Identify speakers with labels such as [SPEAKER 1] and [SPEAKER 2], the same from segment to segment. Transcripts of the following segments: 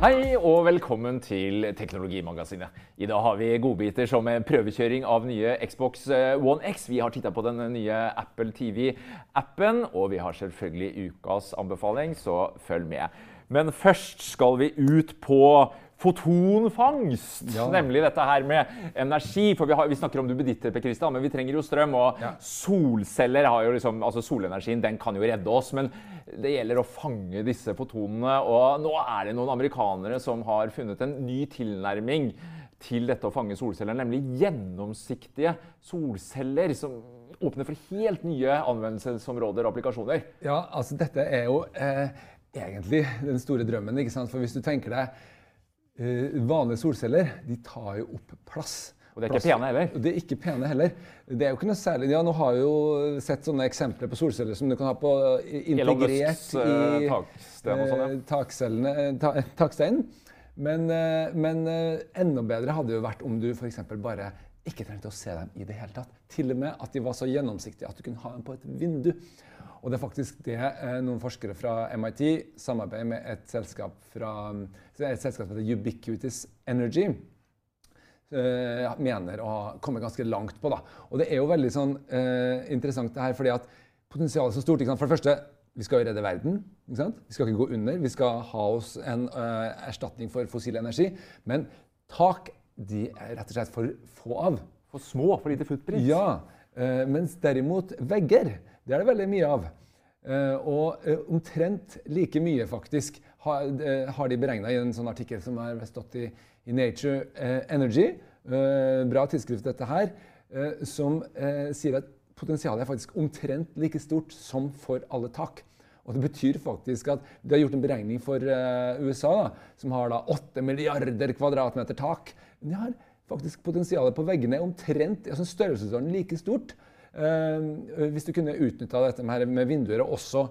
[SPEAKER 1] Hei og velkommen til Teknologimagasinet. I dag har vi godbiter som prøvekjøring av nye Xbox eh, One X. Vi har titta på den nye Apple TV-appen, og vi har selvfølgelig ukas anbefaling, så følg med. Men først skal vi ut på fotonfangst.
[SPEAKER 2] Ja.
[SPEAKER 1] Nemlig dette her med energi. For vi, har, vi snakker om duppeditter, Per Christian, men vi trenger jo strøm. Og
[SPEAKER 2] Ja.
[SPEAKER 1] solceller har jo liksom Altså solenergien, den kan jo redde oss. Men det gjelder å fange disse fotonene. Og nå er det noen amerikanere som har funnet en ny tilnærming til dette å fange solceller, nemlig gjennomsiktige solceller. som åpner for helt nye anvendelsesområder og applikasjoner.
[SPEAKER 2] Ja, altså dette er jo eh, egentlig den store drømmen. ikke sant? For hvis du tenker deg Vanlige solceller de tar jo opp plass.
[SPEAKER 1] Og det er ikke pene heller.
[SPEAKER 2] Det er ikke pene heller. Det er jo ikke noe særlig, ja, Nå har jeg jo sett sånne eksempler på solceller som du kan ha på eh, integrert
[SPEAKER 1] eh,
[SPEAKER 2] i
[SPEAKER 1] sånn,
[SPEAKER 2] eh, takcellene, eh, ta, taksteinen. Men, eh, men eh, enda bedre hadde det jo vært om du f.eks. bare ikke trengte å se dem i det hele tatt. Til og med at de var så gjennomsiktige at du kunne ha dem på et vindu. Og det er faktisk det eh, noen forskere fra MIT samarbeider med et selskap, fra, et selskap som heter Ubiquitous Energy eh, mener å ha kommet ganske langt på. Da. Og det er jo veldig sånn, eh, interessant det her, fordi at potensialet er så stort. Ikke sant? For det første, vi skal jo redde verden. Ikke sant? Vi skal ikke gå under. Vi skal ha oss en eh, erstatning for fossil energi. Men tak de er rett og slett for få av.
[SPEAKER 1] For små, for lite footprint.
[SPEAKER 2] Ja, eh, mens derimot vegger, det er det veldig mye av. Eh, og eh, omtrent like mye faktisk har, eh, de beregna i en sånn artikkel som har stått i, Nature Energy, bra tidsskrift dette her, som sier at potensialet er faktisk omtrent like stort som for alle tak. Og det betyr faktisk at De har gjort en beregning for USA, da, som har da 8 milliarder kvadratmeter tak. De har faktisk potensialet på veggene omtrent altså størrelsesorden like stort. Eh, hvis du kunne utnytta dette med, vinduer, og også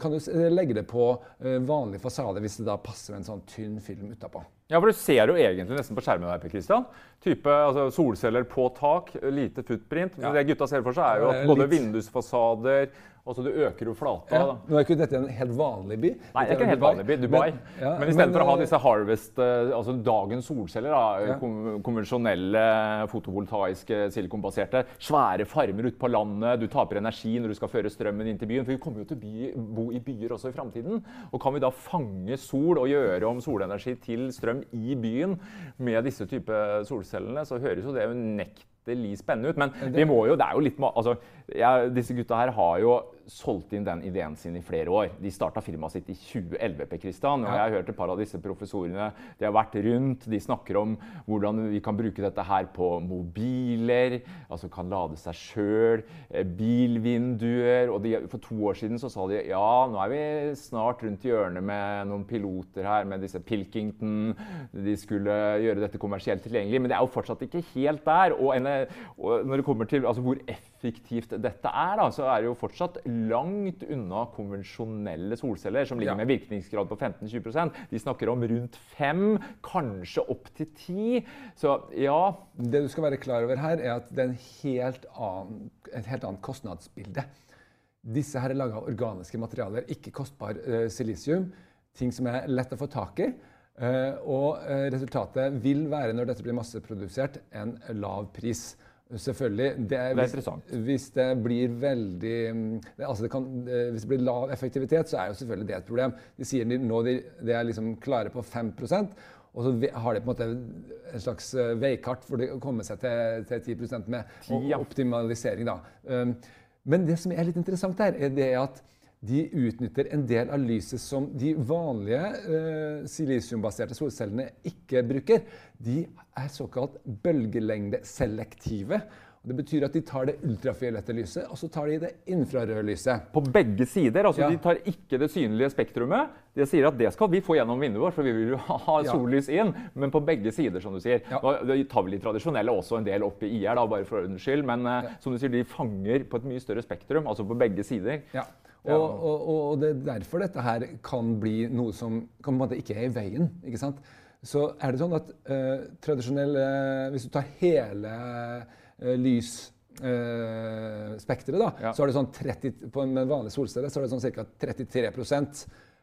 [SPEAKER 2] kan du legge det på eh, vanlig fasade hvis det da passer med en sånn tynn film utapå.
[SPEAKER 1] Ja, for Du ser jo egentlig nesten på skjermen Per Christian. Type altså, solceller på tak, lite footprint. Men
[SPEAKER 2] Ja.
[SPEAKER 1] det gutta ser for seg, er jo at både
[SPEAKER 2] litt-
[SPEAKER 1] vindusfasader Altså, du øker jo flata.
[SPEAKER 2] Ja,
[SPEAKER 1] da.
[SPEAKER 2] nå er ikke dette en helt vanlig by.
[SPEAKER 1] Nei, det er ikke en helt vanlig by. Dubai. Men,
[SPEAKER 2] ja,
[SPEAKER 1] men istedenfor å ha
[SPEAKER 2] eh,
[SPEAKER 1] disse Harvest, eh, altså dagens solceller, da,
[SPEAKER 2] Ja.
[SPEAKER 1] konvensjonelle fotovoltaiske silikonbaserte, svære farmer ute på landet, du taper energi når du skal føre strømmen inn til byen. For vi kommer jo til å by, bo i byer også i framtiden. Og kan vi da fange sol og gjøre om solenergi til strøm i byen med disse type solcellene, så høres jo det unektelig spennende ut. Men vi må jo, det er jo litt altså, jeg, Disse gutta her har jo solgt inn den ideen sin i flere år. De starta firmaet sitt i 2011. Per Christian, og Jeg har hørt et par av disse professorene de har vært rundt. De snakker om hvordan vi kan bruke dette her på mobiler. altså Kan lade seg sjøl. Bilvinduer. og de, For to år siden så sa de ja, nå er vi snart rundt hjørnet med noen piloter her med disse Pilkington. De skulle gjøre dette kommersielt tilgjengelig, men det er jo fortsatt ikke helt der. Og, og når det kommer til altså, hvor effektivt dette er, da, så er det jo fortsatt langt unna konvensjonelle solceller, som ligger
[SPEAKER 2] Ja.
[SPEAKER 1] med virkningsgrad på 15-20% De snakker om rundt 5, kanskje opp til 10. Så ja
[SPEAKER 2] Det du skal være klar over her, er at det er en helt annen, et helt annet kostnadsbilde. Disse her er laga av organiske materialer, ikke kostbar uh, silisium. Ting som er lett å få tak i. Uh, og uh, resultatet vil være, når dette blir masseprodusert, en lav pris. Selvfølgelig. Det er,
[SPEAKER 1] Det er
[SPEAKER 2] hvis,
[SPEAKER 1] interessant.
[SPEAKER 2] hvis det blir veldig mm, altså det kan, eh, Hvis det blir lav effektivitet, så er jo selvfølgelig det et problem. De sier de, nå de, de er liksom klare på 5% og så har de på en måte en slags eh, veikart for å komme seg til, til 10 med
[SPEAKER 1] ja.
[SPEAKER 2] optimalisering. Da. Um, Men det som er litt interessant her, er det at de utnytter en del av lyset som de vanlige eh, silisiumbaserte solcellene ikke bruker. De er såkalt bølgelengdeselektive. Det betyr at de tar det ultrafiolette lyset, og så tar de det infrarøde lyset.
[SPEAKER 1] På begge sider. altså
[SPEAKER 2] Ja.
[SPEAKER 1] De tar ikke det synlige spektrumet. De sier at det skal vi få gjennom vinduet vårt, for vi vil jo ha sollys inn. Men på begge sider, som du sier.
[SPEAKER 2] Ja.
[SPEAKER 1] Nå tar vi de tradisjonelle også en del opp i IR, da, bare for ordens skyld. Men ja. som du sier, de fanger på et mye større spektrum, altså på begge sider.
[SPEAKER 2] Ja. Og, og, og- det er derfor dette her kan bli noe som kan på en måte ikke er i veien. ikke sant? Så er det sånn at eh, tradisjonell eh, Hvis du tar hele eh, lys eh, da,
[SPEAKER 1] Ja.
[SPEAKER 2] så er det sånn 30, på en vanlig solcelle så er det sånn ca. 33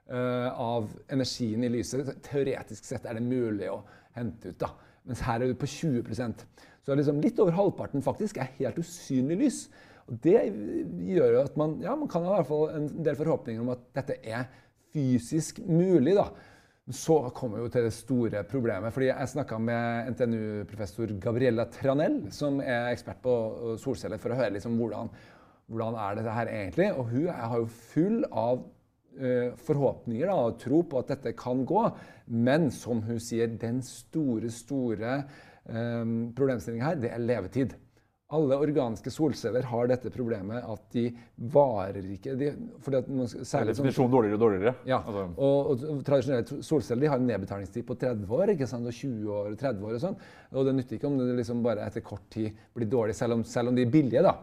[SPEAKER 2] uh, av energien i lyset. Teoretisk sett er det mulig å hente ut. da. Mens her er du på 20% Så liksom litt over halvparten faktisk er helt usynlig lys. Og Det gjør jo at man, ja, man kan ha hvert fall en del forhåpninger om at dette er fysisk mulig. da. Så kommer vi til det store problemet. fordi Jeg snakka med NTNU-professor Gabriella Tranell, som er ekspert på solceller, for å høre liksom hvordan, hvordan er dette her egentlig. Og hun har jo full av uh, forhåpninger da, og tro på at dette kan gå. Men som hun sier, den store, store um, problemstillingen her, det er levetid. Alle organiske solceller har dette problemet at de varer ikke de, fordi at man,
[SPEAKER 1] særlig Definisjon dårligere og dårligere.
[SPEAKER 2] Ja, altså. og, og, Tradisjonelle solceller de har en nedbetalingstid på 30 år. ikke sant, og 20 år, 30 år og sånn. Og det nytter ikke om det liksom bare etter kort tid blir dårlig, selv om, selv om de er billige. da.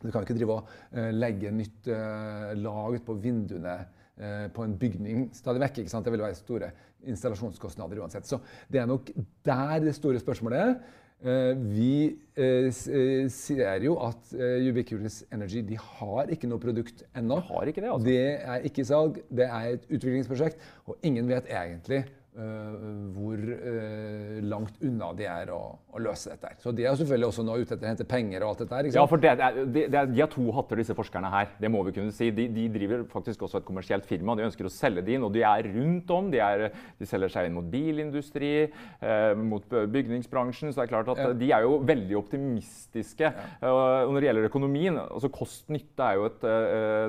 [SPEAKER 2] Du kan ikke drive og uh, legge nytt uh, lag ut på vinduene uh, på en bygning stadig vekk. ikke sant? Det vil være store installasjonskostnader uansett. Så det er nok der det store spørsmålet er. Eh, vi eh, eh, ser jo at Ubiquitous Energy de har ikke noe produkt ennå.
[SPEAKER 1] Det, altså.
[SPEAKER 2] det er ikke salg, det er et utviklingsprosjekt, og ingen vet egentlig hvor uh, langt unna de er å, å, løse dette. Så De er selvfølgelig også nå ute etter å hente penger. og alt dette her.
[SPEAKER 1] Ja, for det, det, er, De har to hatter, disse forskerne her. Det må vi kunne si. De, de, driver faktisk også et kommersielt firma. De ønsker å selge det inn, og de er rundt om. De, er, de selger seg inn mot bilindustri, uh, mot bygningsbransjen. Så det er klart at ja. de er jo veldig optimistiske. Ja. og når det gjelder økonomien altså Kost-nytte er jo et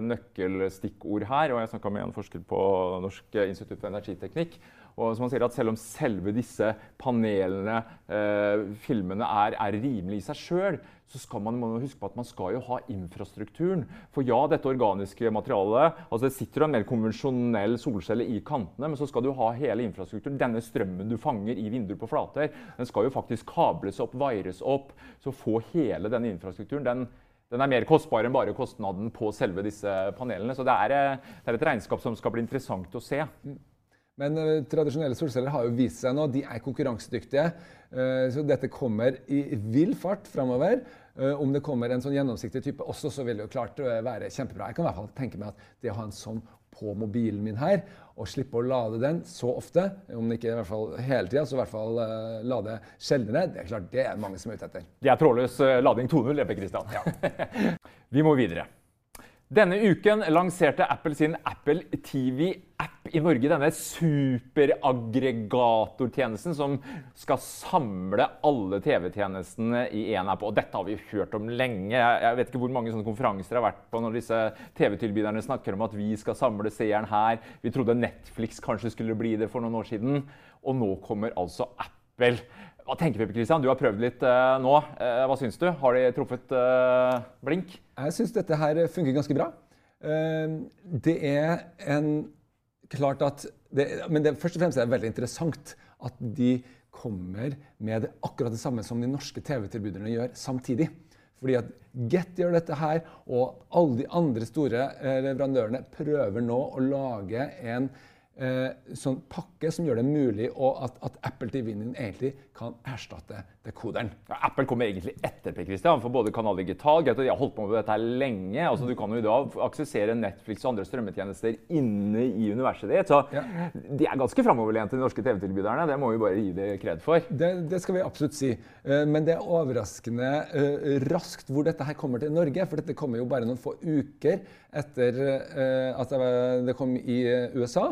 [SPEAKER 1] nøkkelstikkord her. og Jeg snakka med en forsker på Norsk institutt for energiteknikk. Og som han sier at Selv om selve disse panelene, eh, filmene, er, er rimelig i seg sjøl, så skal man, man huske på at man skal jo ha infrastrukturen. For ja, dette organiske materialet altså Det sitter jo en mer konvensjonell solcelle i kantene, men så skal du ha hele infrastrukturen. Denne strømmen du fanger i vinduer på flater, den skal jo faktisk kables opp, vaires opp. Så få hele denne infrastrukturen. den den er mer kostbar enn bare kostnaden på selve disse panelene. Så det er, eh, det er et regnskap som skal bli interessant å se.
[SPEAKER 2] Men uh, tradisjonelle solceller har jo vist seg nå, de er konkurransedyktige. Uh, så dette kommer i vill fart framover. Uh, om det kommer en sånn gjennomsiktig type også, så vil det jo klart være kjempebra. Jeg kan i hvert fall tenke meg at det å ha en sånn på mobilen min her, og slippe å lade den så ofte, om det ikke i hvert fall hele tida, så i hvert fall uh, lade sjeldnere, det er klart det er mange som er ute etter.
[SPEAKER 1] Det er trådløs lading 2.0, Ebbe Kristian. Ja. Vi må videre. Denne uken lanserte Apple sin Apple TV-app i Norge. Denne superaggregatortjenesten som skal samle alle TV-tjenestene i én app. Og dette har vi hørt om lenge. Jeg vet ikke hvor mange sånne konferanser jeg har vært på når disse TV-tilbyderne snakker om at vi skal samle seeren her. Vi trodde Netflix kanskje skulle bli det for noen år siden. Og nå kommer altså Apple. Hva tenker vi, Christian? Du har prøvd litt uh, nå. Uh, hva syns du? Har de truffet uh, blink?
[SPEAKER 2] Jeg syns dette her funker ganske bra. det er en klart at det, Men det, først og fremst er det veldig interessant at de kommer med det, akkurat det samme som de norske TV-tilbyderne gjør samtidig. Fordi at Get gjør dette her, og alle de andre store leverandørene prøver nå å lage en sånn pakke som gjør det mulig at, at, Apple TV-en egentlig kan erstatte dekoderen.
[SPEAKER 1] Ja, Apple kommer egentlig etter Per Christian, for både Kanal Digital greit, De har holdt på med dette lenge. altså Du kan jo da aksessere Netflix og andre strømmetjenester inne i universet ditt. Så ja. de er ganske framoverlente, de norske TV-tilbyderne. Det må vi bare gi det kred for.
[SPEAKER 2] Det, det, skal vi absolutt si. Eh, men det er overraskende uh, raskt hvor dette her kommer til Norge. For dette kommer jo bare noen få uker etter at det kom i USA.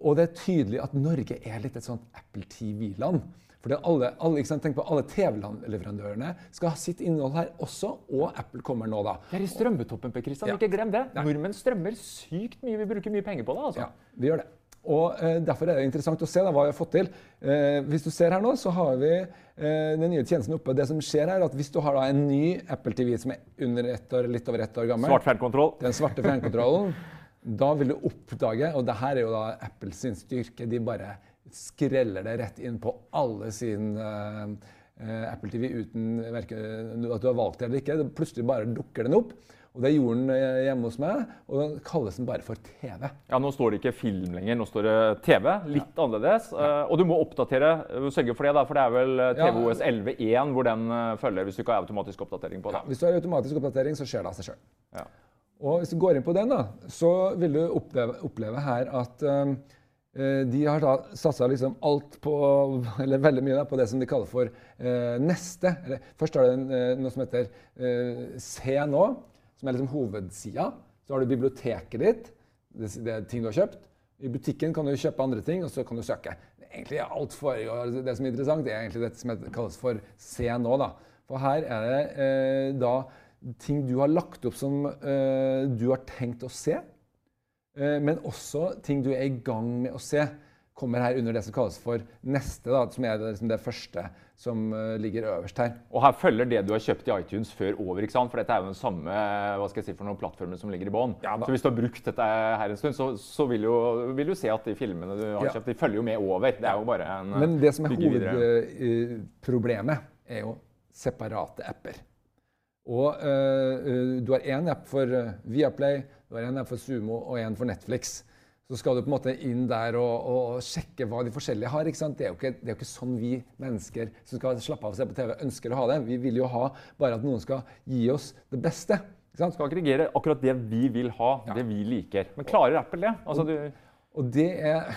[SPEAKER 2] Og det er tydelig at Norge er litt et sånt Apple TV-land. For alle, alle, Tenk på alle TV-leverandørene skal ha sitt innhold her også, og Apple kommer nå, da.
[SPEAKER 1] Det er i strømmetoppen, Per Kristian. Ja. Ikke glem det. Nei. Nordmenn strømmer sykt mye. Vi bruker mye penger på det. altså.
[SPEAKER 2] Ja, vi gjør det. Og eh, Derfor er det interessant å se da, hva vi har fått til. Eh, hvis du ser her nå, så har vi eh, den nye tjenesten oppe. Det som skjer her, er at Hvis du har da en ny Apple TV som er under ett år, litt over ett år gammel
[SPEAKER 1] Svart fjernkontroll.
[SPEAKER 2] Den svarte fjernkontrollen. Da vil du oppdage, og det her er jo da Apples styrke, de bare skreller det rett inn på alle sin uh, Apple TV uten at du har valgt det eller ikke. Plutselig bare dukker den opp. Og Det gjorde den eh, hjemme hos meg, og den kalles den bare for TV.
[SPEAKER 1] Ja, Nå står det ikke film lenger, nå står det TV. Litt ja. annerledes. Ja. Og du må oppdatere. Sørge for det, da, for det er vel TVOS 11.1 hvor den følger hvis du ikke har automatisk oppdatering på det.
[SPEAKER 2] Ja, hvis du har automatisk oppdatering, så skjer det av seg sjøl. Og hvis du går inn på den, da, så vil du oppleve, oppleve her at um, de har satsa liksom alt på, eller veldig mye da, på det som de kaller for uh, neste. Eller, først har du uh, noe som heter uh, Se nå, som er liksom hovedsida. Så har du biblioteket ditt, det, det er ting du har kjøpt. I butikken kan du kjøpe andre ting, og så kan du søke. Egentlig alt for, Det som er interessant, det er egentlig det som kalles for Se nå. da. For her er det da ting du har lagt opp som uh, du har tenkt å se, uh, men også ting du er i gang med å se, kommer her under det som kalles for neste, da, som er det, liksom det første som uh, ligger øverst her.
[SPEAKER 1] Og her følger det du har kjøpt i iTunes før over, ikke sant? for dette er jo den samme hva skal jeg si, for noen plattformer som ligger i bånn. Ja, så hvis du har brukt dette her en stund, så, så vil, jo, vil, du se at de filmene du har ja. kjøpt, de følger jo med over. Det er jo bare en
[SPEAKER 2] Men det som er hovedproblemet, er jo separate apper. Og uh, du har én app for uh, Viaplay, du har én app for Sumo og én for Netflix. Så skal du på en måte inn der og, og sjekke hva de forskjellige har. ikke sant? Det er, ikke, det er, jo ikke, sånn vi mennesker som skal slappe av og se på TV, ønsker å ha det. Vi vil jo ha bare at noen skal gi oss det beste.
[SPEAKER 1] Ikke sant? Skal aggregere akkurat det vi vil ha, ja. det vi liker. Men klarer Apple det? Altså,
[SPEAKER 2] og, og, det er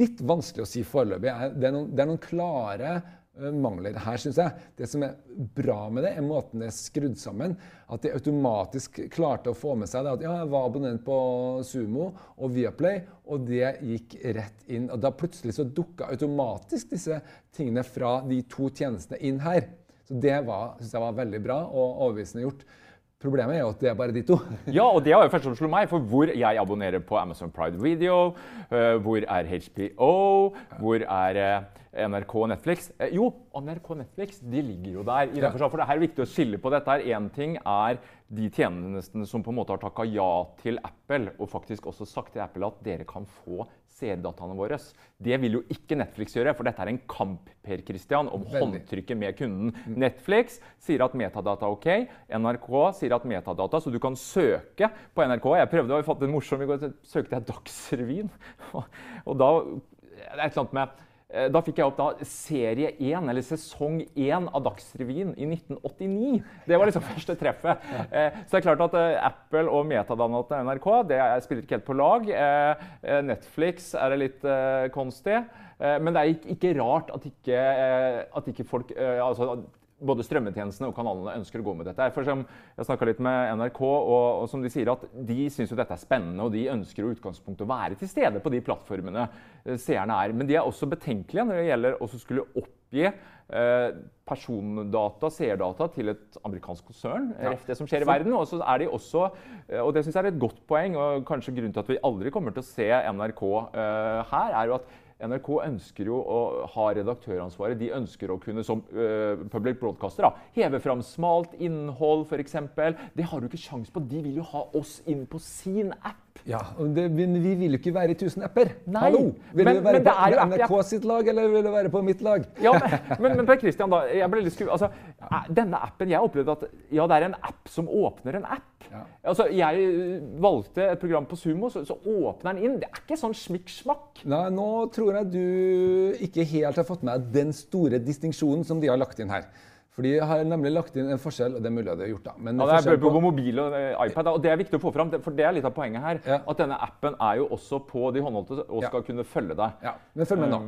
[SPEAKER 2] litt vanskelig å si foreløpig. Det, det er noen klare Eh, mangler her, syns jeg. Det som er bra med det, er måten det er skrudd sammen. At de automatisk klarte å få med seg det at ja, jeg var abonnent på Sumo og Viaplay, og det gikk rett inn. Og da plutselig så dukka automatisk disse tingene fra de to tjenestene inn her. Så det syns jeg var veldig bra og overbevisende gjort. Problemet er jo at det er bare de to.
[SPEAKER 1] ja, og det har jo først slått meg, for hvor jeg abonnerer på Amazon Pride Video, uh, hvor er HBO, hvor er uh, NRK og Netflix? Uh, jo, NRK og Netflix de ligger jo der. i ja. For det er viktig å skille på dette. Én ting er de tjenestene som på en måte har takka ja til Apple, og faktisk også sagt til Apple at dere kan få seerdataene våre. Det vil jo ikke Netflix gjøre, for dette er en kamp Per Christian, om Veldig. håndtrykket med kunden. Mm. Netflix sier at metadata er ok. NRK sier at metadata, så du kan søke på NRK. Jeg prøvde å få en morsom i går, så søkte jeg Dagsrevyen. Og da Det er et eller annet med Eh, da fikk jeg opp da serie 1, eller sesong 1 av Dagsrevyen i 1989. Det var liksom første treffet. Eh, så det er klart at eh, Apple og metadannet til NRK det spiller ikke helt på lag. Netflix er det litt konstig. Men det er ikke rart at ikke, at ikke folk altså, både strømmetjenestene og kanalene ønsker å gå med dette. For jeg snakka litt med NRK, og, og, som de sier at de syns dette er spennende, og de ønsker i utgangspunktet å være til stede på de plattformene eh, seerne er. Men de er også betenkelige når det gjelder å skulle oppgi eh, persondata, seerdata, til et amerikansk konsern. Ja. det som skjer i verden. Og så er de også, eh, og det syns jeg er et godt poeng, og kanskje grunnen til at vi aldri kommer til å se NRK eh, her, er jo at NRK ønsker jo å ha redaktøransvaret. De ønsker å kunne som uh, public broadcaster da, heve fram smalt innhold, f.eks. Det har du ikke sjans på. De vil jo ha oss inn på sin app.
[SPEAKER 2] Ja, det, Men vi vil jo ikke være i 1000 apper.
[SPEAKER 1] Nei,
[SPEAKER 2] Hallo! Vil men, du være på NRK sitt lag, eller vil du være på mitt lag?
[SPEAKER 1] Ja, Men, men Per Christian, da, jeg ble litt skru... Altså, denne appen, Jeg opplevde at ja, det er en app som åpner en app. Ja. Altså, Jeg valgte et program på Sumo, så, så åpner den inn. Det er ikke sånn smikk-smakk.
[SPEAKER 2] Nei, Nå tror jeg du ikke helt har fått med den store distinksjonen som de har lagt inn her. For de har nemlig lagt inn en forskjell, og det er mulig de har gjort det.
[SPEAKER 1] Men ja, det er på, på mobil og eh, iPad, og det er viktig å få fram, for det er litt av poenget her. Ja. At denne appen er jo også på de håndholdte og skal ja. kunne følge deg.
[SPEAKER 2] Ja, men følg med nå.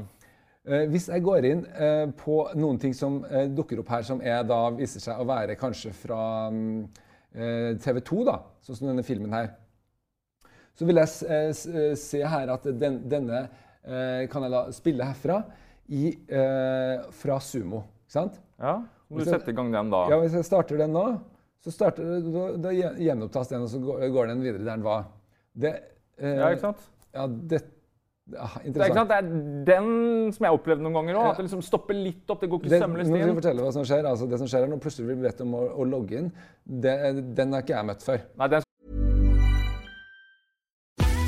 [SPEAKER 2] Uh, hvis jeg går inn uh, på noen ting som dukker opp her, som er, da, viser seg å være kanskje fra um, TV 2, da, sånn som denne filmen her, så vil jeg se her at den, denne kan jeg da spille herfra i, fra Sumo. Ikke sant?
[SPEAKER 1] Ja. Må du sette i gang den da?
[SPEAKER 2] Ja, Hvis jeg starter den nå, så starter, da, da gjenopptas den, og så går, går den videre der den var.
[SPEAKER 1] Det, eh, ja, ikke sant?
[SPEAKER 2] Ja, det,
[SPEAKER 1] ja, det, er det, er den som jeg har opplevd noen ganger òg. At det liksom stopper litt opp. Det går ikke sømløst inn.
[SPEAKER 2] Nå skal fortelle hva som skjer. Altså, det som skjer er Når plutselig blir bedt om å, å logge inn, det, den har ikke jeg møtt før.
[SPEAKER 1] Nei, den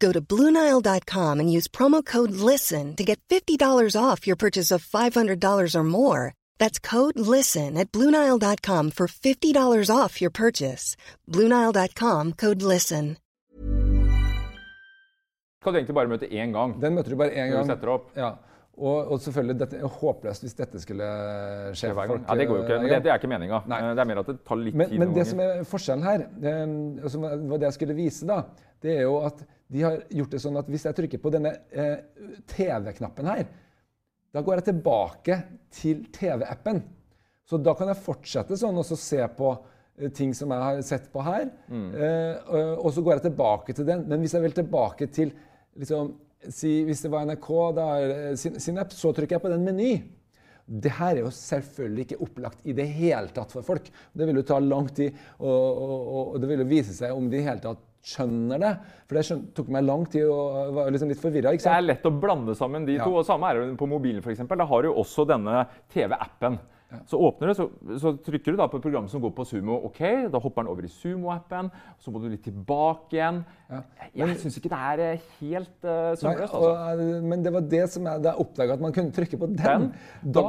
[SPEAKER 3] Go to Bluenile.com and use promo code LISTEN to get $50 off your purchase of $500 or more. That's code LISTEN at Bluenile.com for $50 off your purchase. Bluenile.com code LISTEN.
[SPEAKER 1] Kan du egentlig bare møte én gang?
[SPEAKER 2] Den møter du bare én
[SPEAKER 1] gang. du setter opp?
[SPEAKER 2] Ja. Og, og selvfølgelig, dette er håpløst hvis dette skulle skje folk.
[SPEAKER 1] Ja, det går jo ikke.
[SPEAKER 2] eh,
[SPEAKER 1] Men det, det er ikke meninga. Det er mer at det tar litt
[SPEAKER 2] Men,
[SPEAKER 1] tid
[SPEAKER 2] men
[SPEAKER 1] det
[SPEAKER 2] det som er forskjellen her, eh, og som var det jeg skulle vise, da, det er jo at de har gjort det sånn at hvis jeg trykker på denne eh, TV-knappen her, da går jeg tilbake til TV-appen. Så da kan jeg fortsette sånn og så se på eh, ting som jeg har sett på her.
[SPEAKER 1] Mm.
[SPEAKER 2] Eh, og, så går jeg tilbake til den. Men hvis jeg vil tilbake til liksom, si, Hvis det var NRK, da eh, sin, sin app, så trykker jeg på den meny. Det her er jo selvfølgelig ikke opplagt i det hele tatt for folk. Det vil jo ta lang tid, og, og, og, og det vil jo vise seg om de i hele tatt skjønner det. For det tok meg lang tid og var liksom litt forvirra.
[SPEAKER 1] Det er lett å blande sammen de
[SPEAKER 2] Ja.
[SPEAKER 1] to. og Samme er det på mobilen, f.eks. Da har du også denne TV-appen. Så åpner du, så, så trykker du da på et program som går på Sumo. ok, Da hopper den over i Sumo-appen. Så må du litt tilbake igjen. Jeg syns ikke det er eh, helt uh, sømløst. Altså.
[SPEAKER 2] eh, men det var det som jeg, da oppdaga at man kunne trykke på den.
[SPEAKER 1] Den?
[SPEAKER 2] Da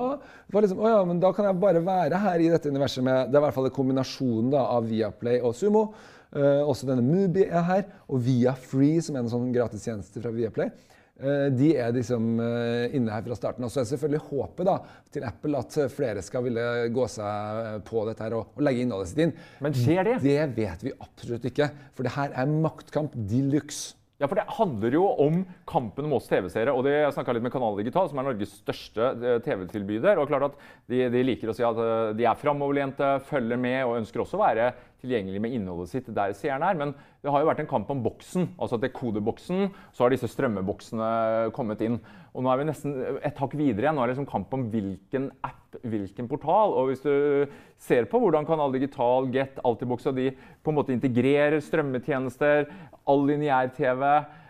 [SPEAKER 2] var liksom, å ja, men da kan jeg bare være her i dette universet med Det er i hvert fall en kombinasjon da, av Viaplay og Sumo. Eh, også denne Mubi er her. Og Viafree, som er en sånn gratistjeneste fra Viaplay. eh, de er liksom eh, inne her fra starten. Og så er selvfølgelig håpet da, til Apple at flere skal ville gå seg på dette her og, og legge innholdet sitt inn.
[SPEAKER 1] Men skjer det?
[SPEAKER 2] Det vet vi absolutt ikke. For det her er maktkamp de luxe.
[SPEAKER 1] Ja, for Det handler jo om kampen oss TV-seere. og det, Jeg snakka litt med Kanal Digital, som er Norges største eh, TV-tilbyder. og klart at de, de liker å si at eh, de er framoverlente, følger med og ønsker også å være tilgjengelig med innholdet sitt der seeren er. Men det har jo vært en kamp om boksen. altså at det er kodeboksen. Så har disse strømmeboksene kommet inn. Og nå er vi nesten et hakk videre igjen. Nå er det liksom kamp om hvilken app, hvilken portal. Og hvis du ser på hvordan Kanal Digital, Get, Altibox og de på en måte integrerer strømmetjenester, all lineær-TV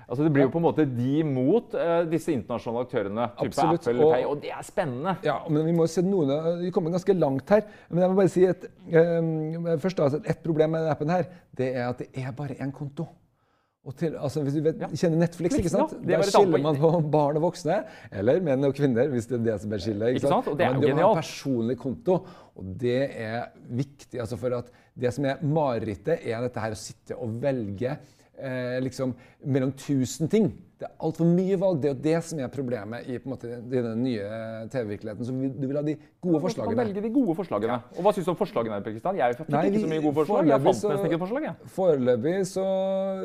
[SPEAKER 1] altså Det blir jo på en måte de mot uh, disse internasjonale aktørene. Type
[SPEAKER 2] Absolutt,
[SPEAKER 1] Apple,
[SPEAKER 2] og-
[SPEAKER 1] Pay, og det er spennende.
[SPEAKER 2] Ja, men vi må se noen av- Vi kommer ganske langt her. Men jeg må bare si at um, først da, et problem med denne appen her, det er at det er bare én konto. Til, altså, hvis du vet,
[SPEAKER 1] Ja.
[SPEAKER 2] kjenner Netflix, ikke sant?
[SPEAKER 1] ja.
[SPEAKER 2] Der skiller man på barn og voksne, eller menn og kvinner, hvis det er det som er skillet.
[SPEAKER 1] Ikke sant? Det er
[SPEAKER 2] Men
[SPEAKER 1] du
[SPEAKER 2] du har en personlig konto, Og det er viktig. altså for at Det som er marerittet, er dette her å sitte og velge eh, liksom mellom tusen ting. Det er altfor mye valg. Det er jo det som er problemet i måte, i den nye TV-virkeligheten. Så vi- du vil ha de gode
[SPEAKER 1] Man
[SPEAKER 2] forslagene.
[SPEAKER 1] velge de gode forslagene. Og hva syns du om forslagene? Kristian? Jeg fikk
[SPEAKER 2] Nei,
[SPEAKER 1] ikke så mye gode forslag. Jeg fant nesten ikke et forslag. Jeg.
[SPEAKER 2] Foreløpig så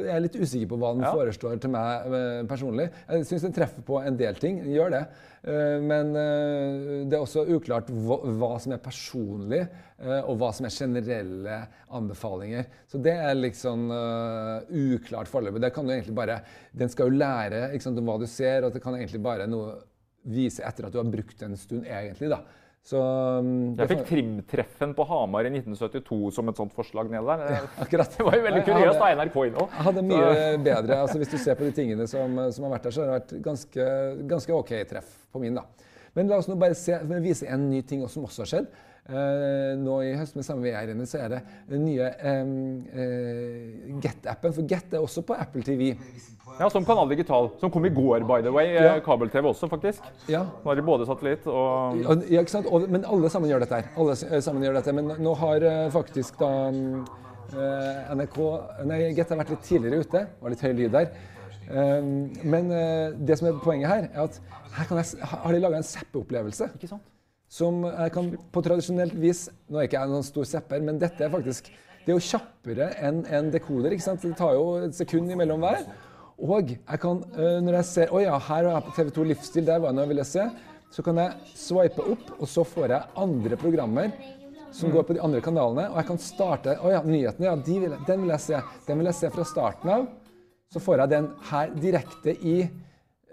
[SPEAKER 2] er jeg litt usikker på hva den
[SPEAKER 1] Ja.
[SPEAKER 2] forestår til meg eh, personlig. Jeg syns den treffer på en del ting. Den gjør det. Eh, Men eh, det er også uklart hva, som er personlig, eh, og hva som er generelle anbefalinger. Så det er eh, uklart foreløpig. Det kan du egentlig bare Den skal jo lære ikke sant, om hva du ser, og at det kan egentlig bare noe vise etter at du har brukt en stund, egentlig. da. Så mm,
[SPEAKER 1] Jeg fikk trimtreffen på Hamar i 1972 som et sånt forslag ned der.
[SPEAKER 2] Akkurat.
[SPEAKER 1] Det var jo veldig kuriøst av NRK Inno.
[SPEAKER 2] Jeg hadde mye bedre, altså Hvis du ser på de tingene som, som har vært der, så har det vært ganske, ganske OK treff på min. da. Men la oss nå bare se, vise en ny ting som også har skjedd. Eh, nå i høst med samme VR-ene så er det den nye eh, Get-appen. For Get er også på Apple TV.
[SPEAKER 1] Ja, Som Kanal Digital. Som kom i går, by the way.
[SPEAKER 2] Ja.
[SPEAKER 1] Eh, Kabel-TV også, faktisk.
[SPEAKER 2] Ja,
[SPEAKER 1] Nå har de både satellitt og
[SPEAKER 2] Ja, ja, ikke sant? Og, men alle sammen gjør dette her. Alle sammen gjør dette. Men nå har faktisk da NRK Nei, Get har vært litt tidligere ute. Det var litt høy lyd der. Men det som er poenget her, er at her kan jeg, har de laga en zappeopplevelse.
[SPEAKER 1] Ikke sant?
[SPEAKER 2] Som jeg kan på tradisjonelt vis Nå er ikke jeg noen stor zapper, men dette er faktisk Det er jo kjappere enn en dekoder. ikke sant? Det tar jo et sekund imellom hver. Og jeg kan, når jeg ser Å ja, her er jeg på TV2 Livsstil, der var jeg nå ville se. Så kan jeg swipe opp, og så får jeg andre programmer som går på de andre kanalene. Og jeg kan starte Å ja, nyhetene, ja, de vil, den vil jeg se. Den vil jeg se fra starten av. Så får jeg den her direkte i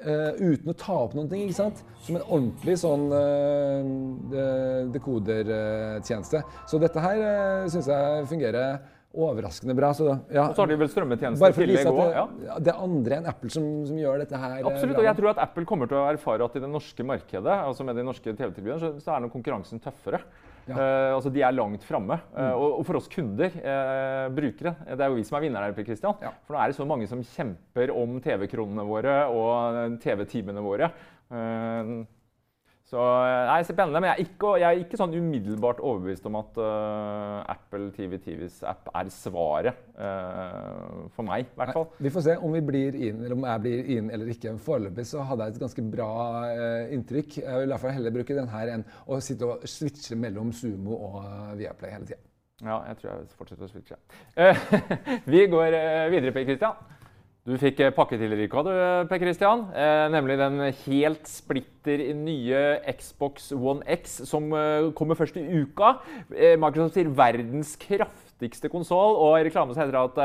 [SPEAKER 2] eh, uten å ta opp noen ting, ikke sant? Som en ordentlig sånn uh, dekodertjeneste. Så dette her uh, syns jeg fungerer overraskende bra. Så, ja,
[SPEAKER 1] Og så har de vel strømmetjenester i tillegg òg. Ja.
[SPEAKER 2] det er andre enn Apple som, som gjør dette her. eh,
[SPEAKER 1] Absolutt,
[SPEAKER 2] bra.
[SPEAKER 1] og jeg tror at Apple kommer til å erfare at i det norske markedet, altså med de norske TV-tilbyderne, så, så er nok konkurransen tøffere. Eh, altså De er langt framme.
[SPEAKER 2] Mm.
[SPEAKER 1] Eh, og, og for oss kunder, eh, brukere, det er jo vi som er vinnere her. Christian.
[SPEAKER 2] Ja.
[SPEAKER 1] For nå er det så mange som kjemper om TV-kronene våre og TV-timene våre. Eh, så nei, spennende. Men jeg er, ikke, jeg er ikke sånn umiddelbart overbevist om at uh, Apple TV TVs app er svaret. Uh, for meg, i hvert fall.
[SPEAKER 2] Vi får se om vi blir inn, eller om jeg blir inn eller ikke. Foreløpig så hadde jeg et ganske bra uh, inntrykk. Jeg vil i hvert fall heller bruke den her enn å sitte og switche mellom Sumo og eh, Viaplay hele tida.
[SPEAKER 1] Ja, jeg tror jeg fortsetter å switche. Eh, vi går eh, videre, Per Christian. Du fikk eh, pakke til Rika, du, Per Christian. Eh, nemlig den helt splitter nye Xbox One X, som eh, kommer først i uka. Eh, Microsoft sier verdens kraftigste konsoll, og i reklamen heter det at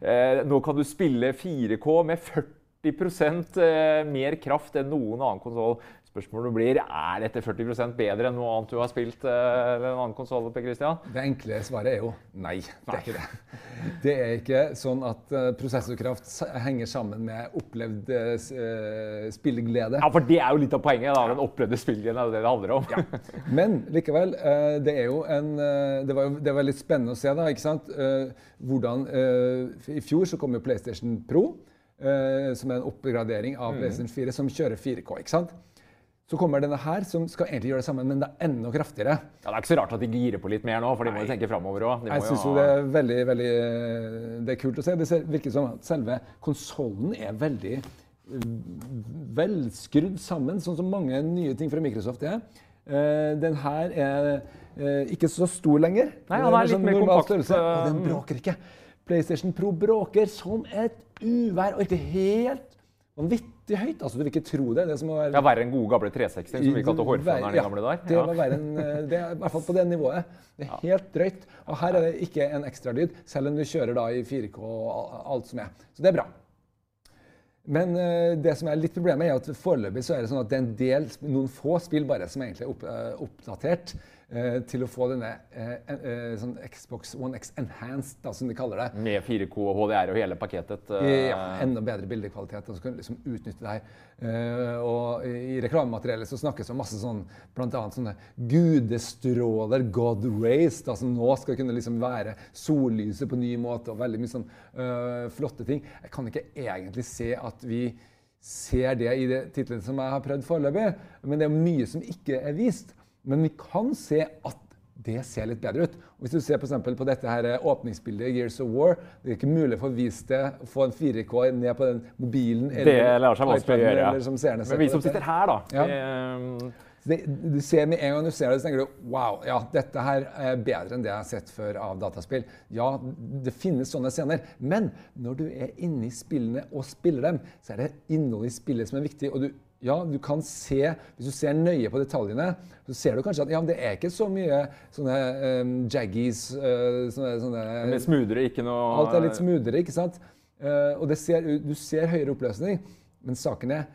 [SPEAKER 1] eh, nå kan du spille 4K med 40 eh, mer kraft enn noen annen konsoll. Spørsmålet blir er dette 40 bedre enn noe annet du har spilt eh, eller en annen konsoll?
[SPEAKER 2] Det enkle svaret er jo nei. Det er ikke det. Det er ikke sånn at eh, prosessorkraft henger sammen med opplevd eh, spilleglede.
[SPEAKER 1] Ja, for det er jo litt av poenget. da, Den opplevde spillgleden er jo det det handler om.
[SPEAKER 2] Men likevel, det er jo en Det var det var litt spennende å se, da. ikke sant? Hvordan I fjor så kom jo PlayStation Pro, som er en oppgradering av PlayStation 4, som kjører 4K. ikke sant? Så kommer denne her, som skal egentlig gjøre det samme, men det er enda kraftigere.
[SPEAKER 1] Ja, Det er ikke så rart at de girer på litt mer nå, for de må jo tenke framover òg.
[SPEAKER 2] Jeg syns jo det er veldig, veldig eh, Det er kult å se. Det virker som at selve konsollen er veldig velskrudd sammen, sånn som mange nye ting fra Microsoft er. Eh, den her er eh, ikke så stor lenger.
[SPEAKER 1] Nei,
[SPEAKER 2] Den
[SPEAKER 1] han er
[SPEAKER 2] litt
[SPEAKER 1] litt mer kompakt,
[SPEAKER 2] størrelse, Og den
[SPEAKER 1] eh,
[SPEAKER 2] bråker ikke. PlayStation Pro bråker som et uvær, og ikke helt vanvittig høyt. Altså, du vil ikke tro det. det være
[SPEAKER 1] Det er verre enn gode gamle 360, som vi kalte hårføneren i
[SPEAKER 2] Ja,
[SPEAKER 1] gamle.
[SPEAKER 2] Det
[SPEAKER 1] Ja.
[SPEAKER 2] var verre enn eh, det. er I hvert fall på det nivået. Det er helt drøyt. Og her er det ikke en ekstralyd, selv om du kjører da i 4K og alt som er. Så det er bra. Men eh, det som er litt problemet, er at foreløpig så er det sånn at det er en del, noen få spill bare som egentlig er eh, oppdatert til å få denne eh, eh, sånn Xbox One X Enhanced, da, som de kaller det.
[SPEAKER 1] Med 4K og HDR og hele pakketet. eh,
[SPEAKER 2] Ja, enda bedre bildekvalitet. Og så kan du liksom utnytte det her. Eh, og i reklamemateriellet så snakkes det om masse sånn, annet sånne gudestråler, God rays, da, som nå skal kunne liksom være sollyset på ny måte, og veldig mye sånn øh, flotte ting. Jeg kan ikke egentlig se at vi ser det i det titlene som jeg har prøvd foreløpig, men det er mye som ikke er vist. Men vi kan se at det ser litt bedre ut. Og hvis du ser på, på dette her eh, åpningsbildet Gears of War, det er ikke mulig for å få vist det, få en 4K ned på den mobilen
[SPEAKER 1] Det lar seg vanskelig gjøre.
[SPEAKER 2] eller som
[SPEAKER 1] Men vi som sitter her, da
[SPEAKER 2] Ja.
[SPEAKER 1] eh,
[SPEAKER 2] Det, du ser Med en gang du ser det, så tenker du wow, ja, dette her er bedre enn det jeg har sett før av dataspill. Ja, det finnes sånne scener, men når du er inne i spillene og spiller dem, så er det innholdet i spillet som er viktig. og du ja, du kan se, Hvis du ser nøye på detaljene, så ser du kanskje at ja, det er ikke så mye sånne um, jaggies uh, sånne, sånne
[SPEAKER 1] Litt smoothere, ikke noe
[SPEAKER 2] Alt er litt smoothere, ikke sant? Uh, og det ser, du ser høyere oppløsning, men saken er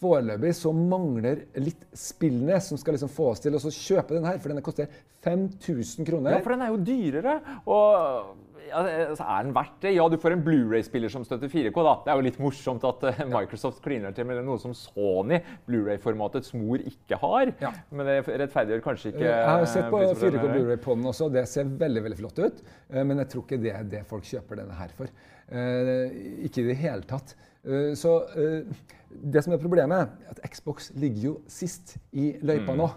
[SPEAKER 2] Foreløpig så mangler litt spillene som skal liksom få oss til å kjøpe den her, for denne koster 5000 kroner.
[SPEAKER 1] Ja, for den er jo dyrere. Og altså, er den verdt det? Ja, du får en Blu-ray-spiller som støtter 4K. da. Det er jo litt morsomt at uh, Microsoft kliner til med noe som Sony, Blu-ray-formatets mor, ikke har.
[SPEAKER 2] Ja.
[SPEAKER 1] Men det rettferdiggjør kanskje ikke
[SPEAKER 2] Jeg har sett på 4K. Blu-ray på den også. Det ser veldig veldig flott ut. eh, Men jeg tror ikke det er det folk kjøper denne her for. Eh, Ikke i det hele tatt. Eh, Så eh, det som er problemet, er at Xbox ligger jo sist i løypa
[SPEAKER 1] Mm.
[SPEAKER 2] nå.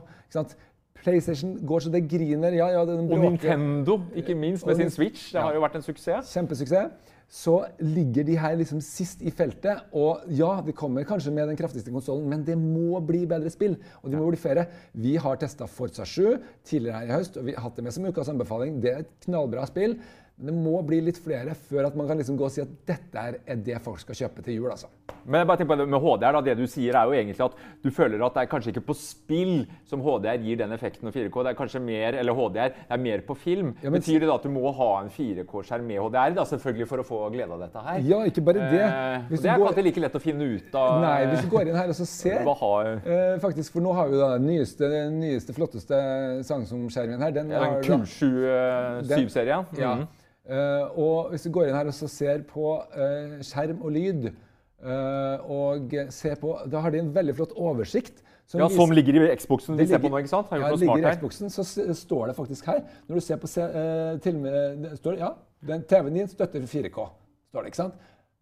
[SPEAKER 2] PlayStation går så det griner. Ja, ja, den
[SPEAKER 1] Og. Nintendo, ikke minst, med
[SPEAKER 2] Og-
[SPEAKER 1] sin Switch. Det har jo vært en suksess.
[SPEAKER 2] Kjempesuksess. Så ligger de her liksom sist i feltet. Og ja, de kommer kanskje med den kraftigste konsollen, men det må bli bedre spill. Og de må bli flere. Vi har testa Forza 7 tidligere her i høst, og vi har hatt det med som ukas anbefaling. Det er et knallbra spill. Det må bli litt flere før at man kan liksom gå og si at dette er, det folk skal kjøpe til jul. altså.
[SPEAKER 1] Men jeg bare tenker på det med HDR, da, det du sier er jo egentlig at du føler at det er kanskje ikke på spill som HDR gir den effekten og 4K. Det er kanskje mer, eller HDR, det er mer på film.
[SPEAKER 2] Ja, men-
[SPEAKER 1] Betyr det da at du må ha en 4K-skjerm med HDR, da, selvfølgelig for å få glede av dette her?
[SPEAKER 2] Ja, ikke bare det.
[SPEAKER 1] Eh, det er
[SPEAKER 2] går-
[SPEAKER 1] ikke like lett å finne ut av.
[SPEAKER 2] Nei, hvis du går inn her og så ser
[SPEAKER 1] har
[SPEAKER 2] eh, faktisk, For nå har vi da den nyeste, den nyeste flotteste Samsung-skjermen her. Den
[SPEAKER 1] ja, den Q7-serien?
[SPEAKER 2] Ja.
[SPEAKER 1] Mhm.
[SPEAKER 2] Eh, og hvis du går inn her og så ser på eh, skjerm og lyd, eh, og ser på Da har de en veldig flott oversikt.
[SPEAKER 1] ja, som ligger i Xboxen vi
[SPEAKER 2] ligger,
[SPEAKER 1] ser på nå, ikke sant? Har
[SPEAKER 2] ja, ligger i. Xboxen, så står det faktisk her. Når du ser på eh, til og med, det står, ja, den TV-en din støtter 4K. står det, ikke sant?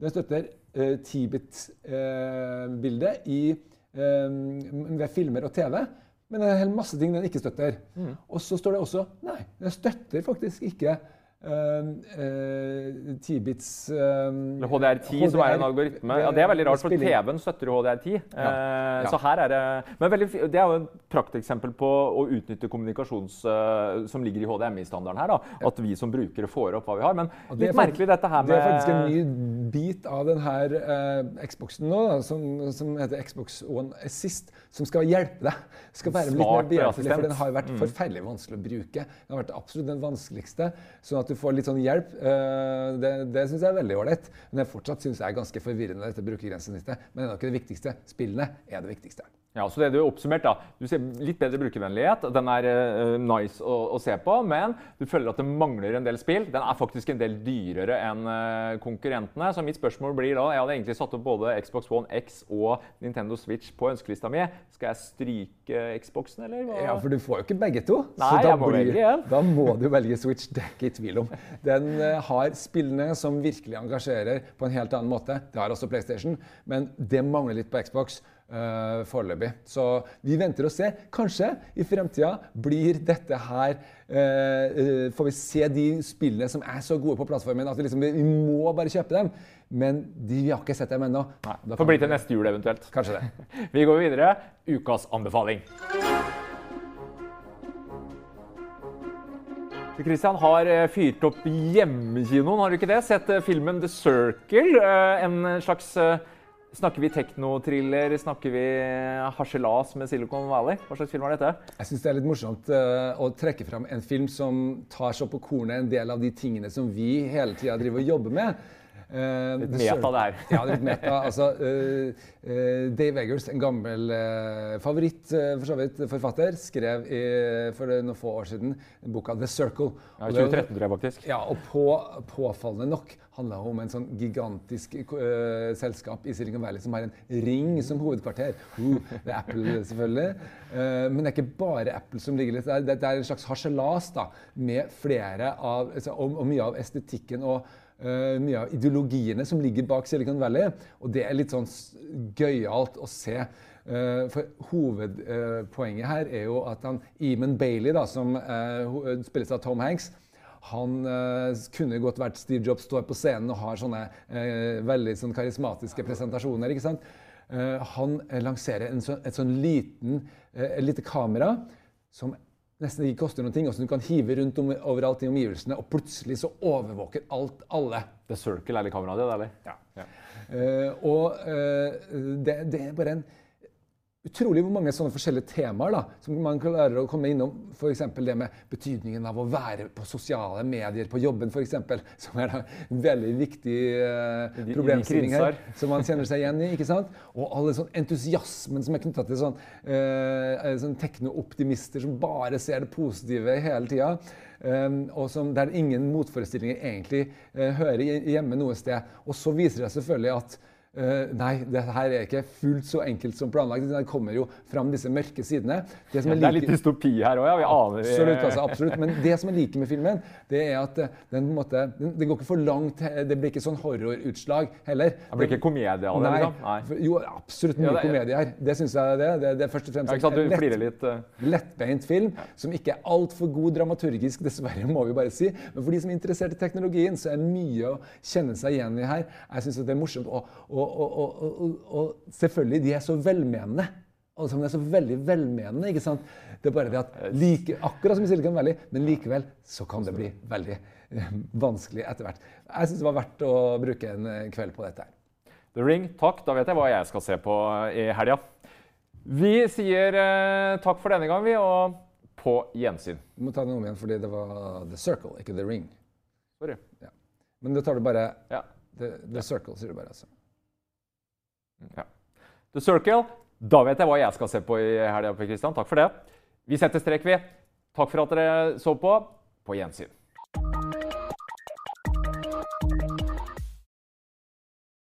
[SPEAKER 2] Den støtter uh, 10-bit-bildet i eh, ved filmer og TV. Men det er en hel masse ting den ikke støtter.
[SPEAKER 1] Mm.
[SPEAKER 2] Og så står det også Nei, den støtter faktisk ikke eh, 10-bits
[SPEAKER 1] Eller HDR10, som er en algoritme. Ja, Det er veldig rart, for. TV-en støtter jo HDR10. Eh,
[SPEAKER 2] Ja.
[SPEAKER 1] Så her er det Men veldig, det er jo et prakteksempel på å utnytte kommunikasjons... Uh, som ligger i HDMI-standarden her. da, At vi som brukere får opp hva vi har. Men
[SPEAKER 2] litt det er
[SPEAKER 1] merkelig dette her med
[SPEAKER 2] Det er faktisk en ny bit av denne Xboxen nå, da, som, som heter Xbox One Assist, som skal hjelpe deg. Skal være litt mer behjelpelig, for den har vært forferdelig vanskelig å bruke. Den har vært absolutt den vanskeligste. Sånn at du får litt sånn hjelp, eh, det, det syns jeg er veldig ålreit. Men jeg fortsatt syns jeg er ganske forvirrende, dette brukergrensesnittet. Men det er nok det viktigste. Spillene er det viktigste.
[SPEAKER 1] Ja, så det du har oppsummert da, Du ser litt bedre brukervennlighet. Den er uh, nice å, å se på, men du føler at det mangler en del spill. Den er faktisk en del dyrere enn uh, konkurrentene. Så mitt spørsmål blir da Jeg hadde egentlig satt opp både Xbox One X og Nintendo Switch på ønskelista mi. Skal jeg stryke Xboxen, eller? Hva?
[SPEAKER 2] Ja, for du får jo ikke begge to.
[SPEAKER 1] Nei, jeg må velge igjen.
[SPEAKER 2] Da må du velge Switch, det er ikke i tvil om. Den uh, har spillene som virkelig engasjerer på en helt annen måte. Det har også PlayStation, men det mangler litt på Xbox uh, foreløpig. Så vi venter og ser. Kanskje i fremtida blir dette her uh, Får vi se de spillene som er så gode på plattformen at vi, liksom, vi må bare kjøpe dem. Men de, vi har ikke sett dem ennå.
[SPEAKER 1] Får bli til neste jul eventuelt.
[SPEAKER 2] Kanskje det.
[SPEAKER 1] Vi går videre. Ukas anbefaling. Christian har fyrt opp hjemmekinoen, har du ikke det? Sett filmen The Circle. En slags Snakker vi teknotriller? Snakker vi harselas med Silicon Valley? Hva slags film er dette?
[SPEAKER 2] Jeg syns det er litt morsomt uh, å trekke fram en film som tar så på kornet en del av de tingene som vi hele tida driver og jobber med. Uh,
[SPEAKER 1] Litt meta, det her.
[SPEAKER 2] Ja, litt meta. Altså, eh, eh, Dave Eggers, en gammel favoritt eh, for så vidt forfatter, skrev i, for noen få år siden boka The Circle.
[SPEAKER 1] Ja,
[SPEAKER 2] Og det-
[SPEAKER 1] 2013, tror jeg faktisk.
[SPEAKER 2] ja, og på, påfallende nok handla om en sånn gigantisk uh, selskap i Silicon Valley som har en ring som hovedkvarter. Uh, det er Apple, selvfølgelig. Uh, men det er ikke bare Apple som ligger litt der. Det, det er en slags harselas da, med flere av, altså, og, og mye av estetikken og eh, mye av ideologiene som ligger bak Silicon Valley. Og det er litt sånn gøyalt å se. Eh, for hovedpoenget her er jo at han, Eamon Bailey, da, som eh, spilles av Tom Hanks, han eh, kunne godt vært Steve Jobs, står på scenen og har sånne eh, veldig sånn karismatiske presentasjoner. ikke sant? Eh, han eh, lanserer en sånn, et sånn liten, eh, lite kamera som nesten ikke koster noen ting, og som du kan hive rundt om, overalt i omgivelsene, og plutselig så overvåker alt alle.
[SPEAKER 1] The Circle er litt kameraet ditt, eller? Ja.
[SPEAKER 2] Eh, og uh, det, det er bare en utrolig hvor mange sånne forskjellige temaer da, som man klarer å komme innom. F.eks. det med betydningen av å være på sosiale medier på jobben, eksempel, Som er da en veldig viktig eh, problemstilling her. Som man kjenner seg igjen i. ikke sant? Og all den sånn entusiasmen som er knytta til sånn, eh, sånn teknooptimister som bare ser det positive hele tida. Um, og som, der ingen motforestillinger egentlig eh, hører hjemme noe sted. Og så viser det selvfølgelig at eh, nei, det her er ikke fullt så enkelt som planlagt. Det kommer jo fram disse mørke sidene. Det, som
[SPEAKER 1] Det er litt dystopi her òg, ja. Vi aner
[SPEAKER 2] Absolutt. altså, absolutt. Men det som jeg liker med filmen, det er at eh, den, på en måte, den, det går ikke for langt. Det blir ikke sånn horrorutslag heller.
[SPEAKER 1] Det blir ikke komedie av det,
[SPEAKER 2] Nei.
[SPEAKER 1] liksom? Nei.
[SPEAKER 2] For- Jo, absolutt mye
[SPEAKER 1] Ja, det
[SPEAKER 2] komedie her. Det syns jeg det. Det, det er først og fremst
[SPEAKER 1] Ja, sant?
[SPEAKER 2] en lett-
[SPEAKER 1] litt. eh.
[SPEAKER 2] lettbeint film som ikke er altfor god dramaturgisk, dessverre, må vi bare si. Men for de som er interessert i teknologien, så er det mye å kjenne seg igjen i her. Jeg syns det er morsomt. Og, og, og, og, og, og selvfølgelig, de er så velmenende. Alle sammen er så veldig velmenende. ikke sant? Det er bare det at like, Akkurat som i Silicon Valley, men likevel så kan det bli veldig eh, vanskelig etter hvert. Jeg syns det var verdt å bruke en eh, kveld på dette. her.
[SPEAKER 1] The Ring, takk. Da vet jeg hva jeg skal se på i helga. Vi sier eh, takk for denne gang, vi, og på gjensyn.
[SPEAKER 2] Du må ta den om igjen, fordi det var The Circle, ikke The Ring.
[SPEAKER 1] Sorry.
[SPEAKER 2] Men da tar du bare
[SPEAKER 1] Ja.
[SPEAKER 2] The, the Circle, sier du bare. altså.
[SPEAKER 1] Ja. The Circle. Da vet jeg hva jeg skal se på i helga. Takk for det. Vi setter strek, vi. Takk for at dere så på. På gjensyn.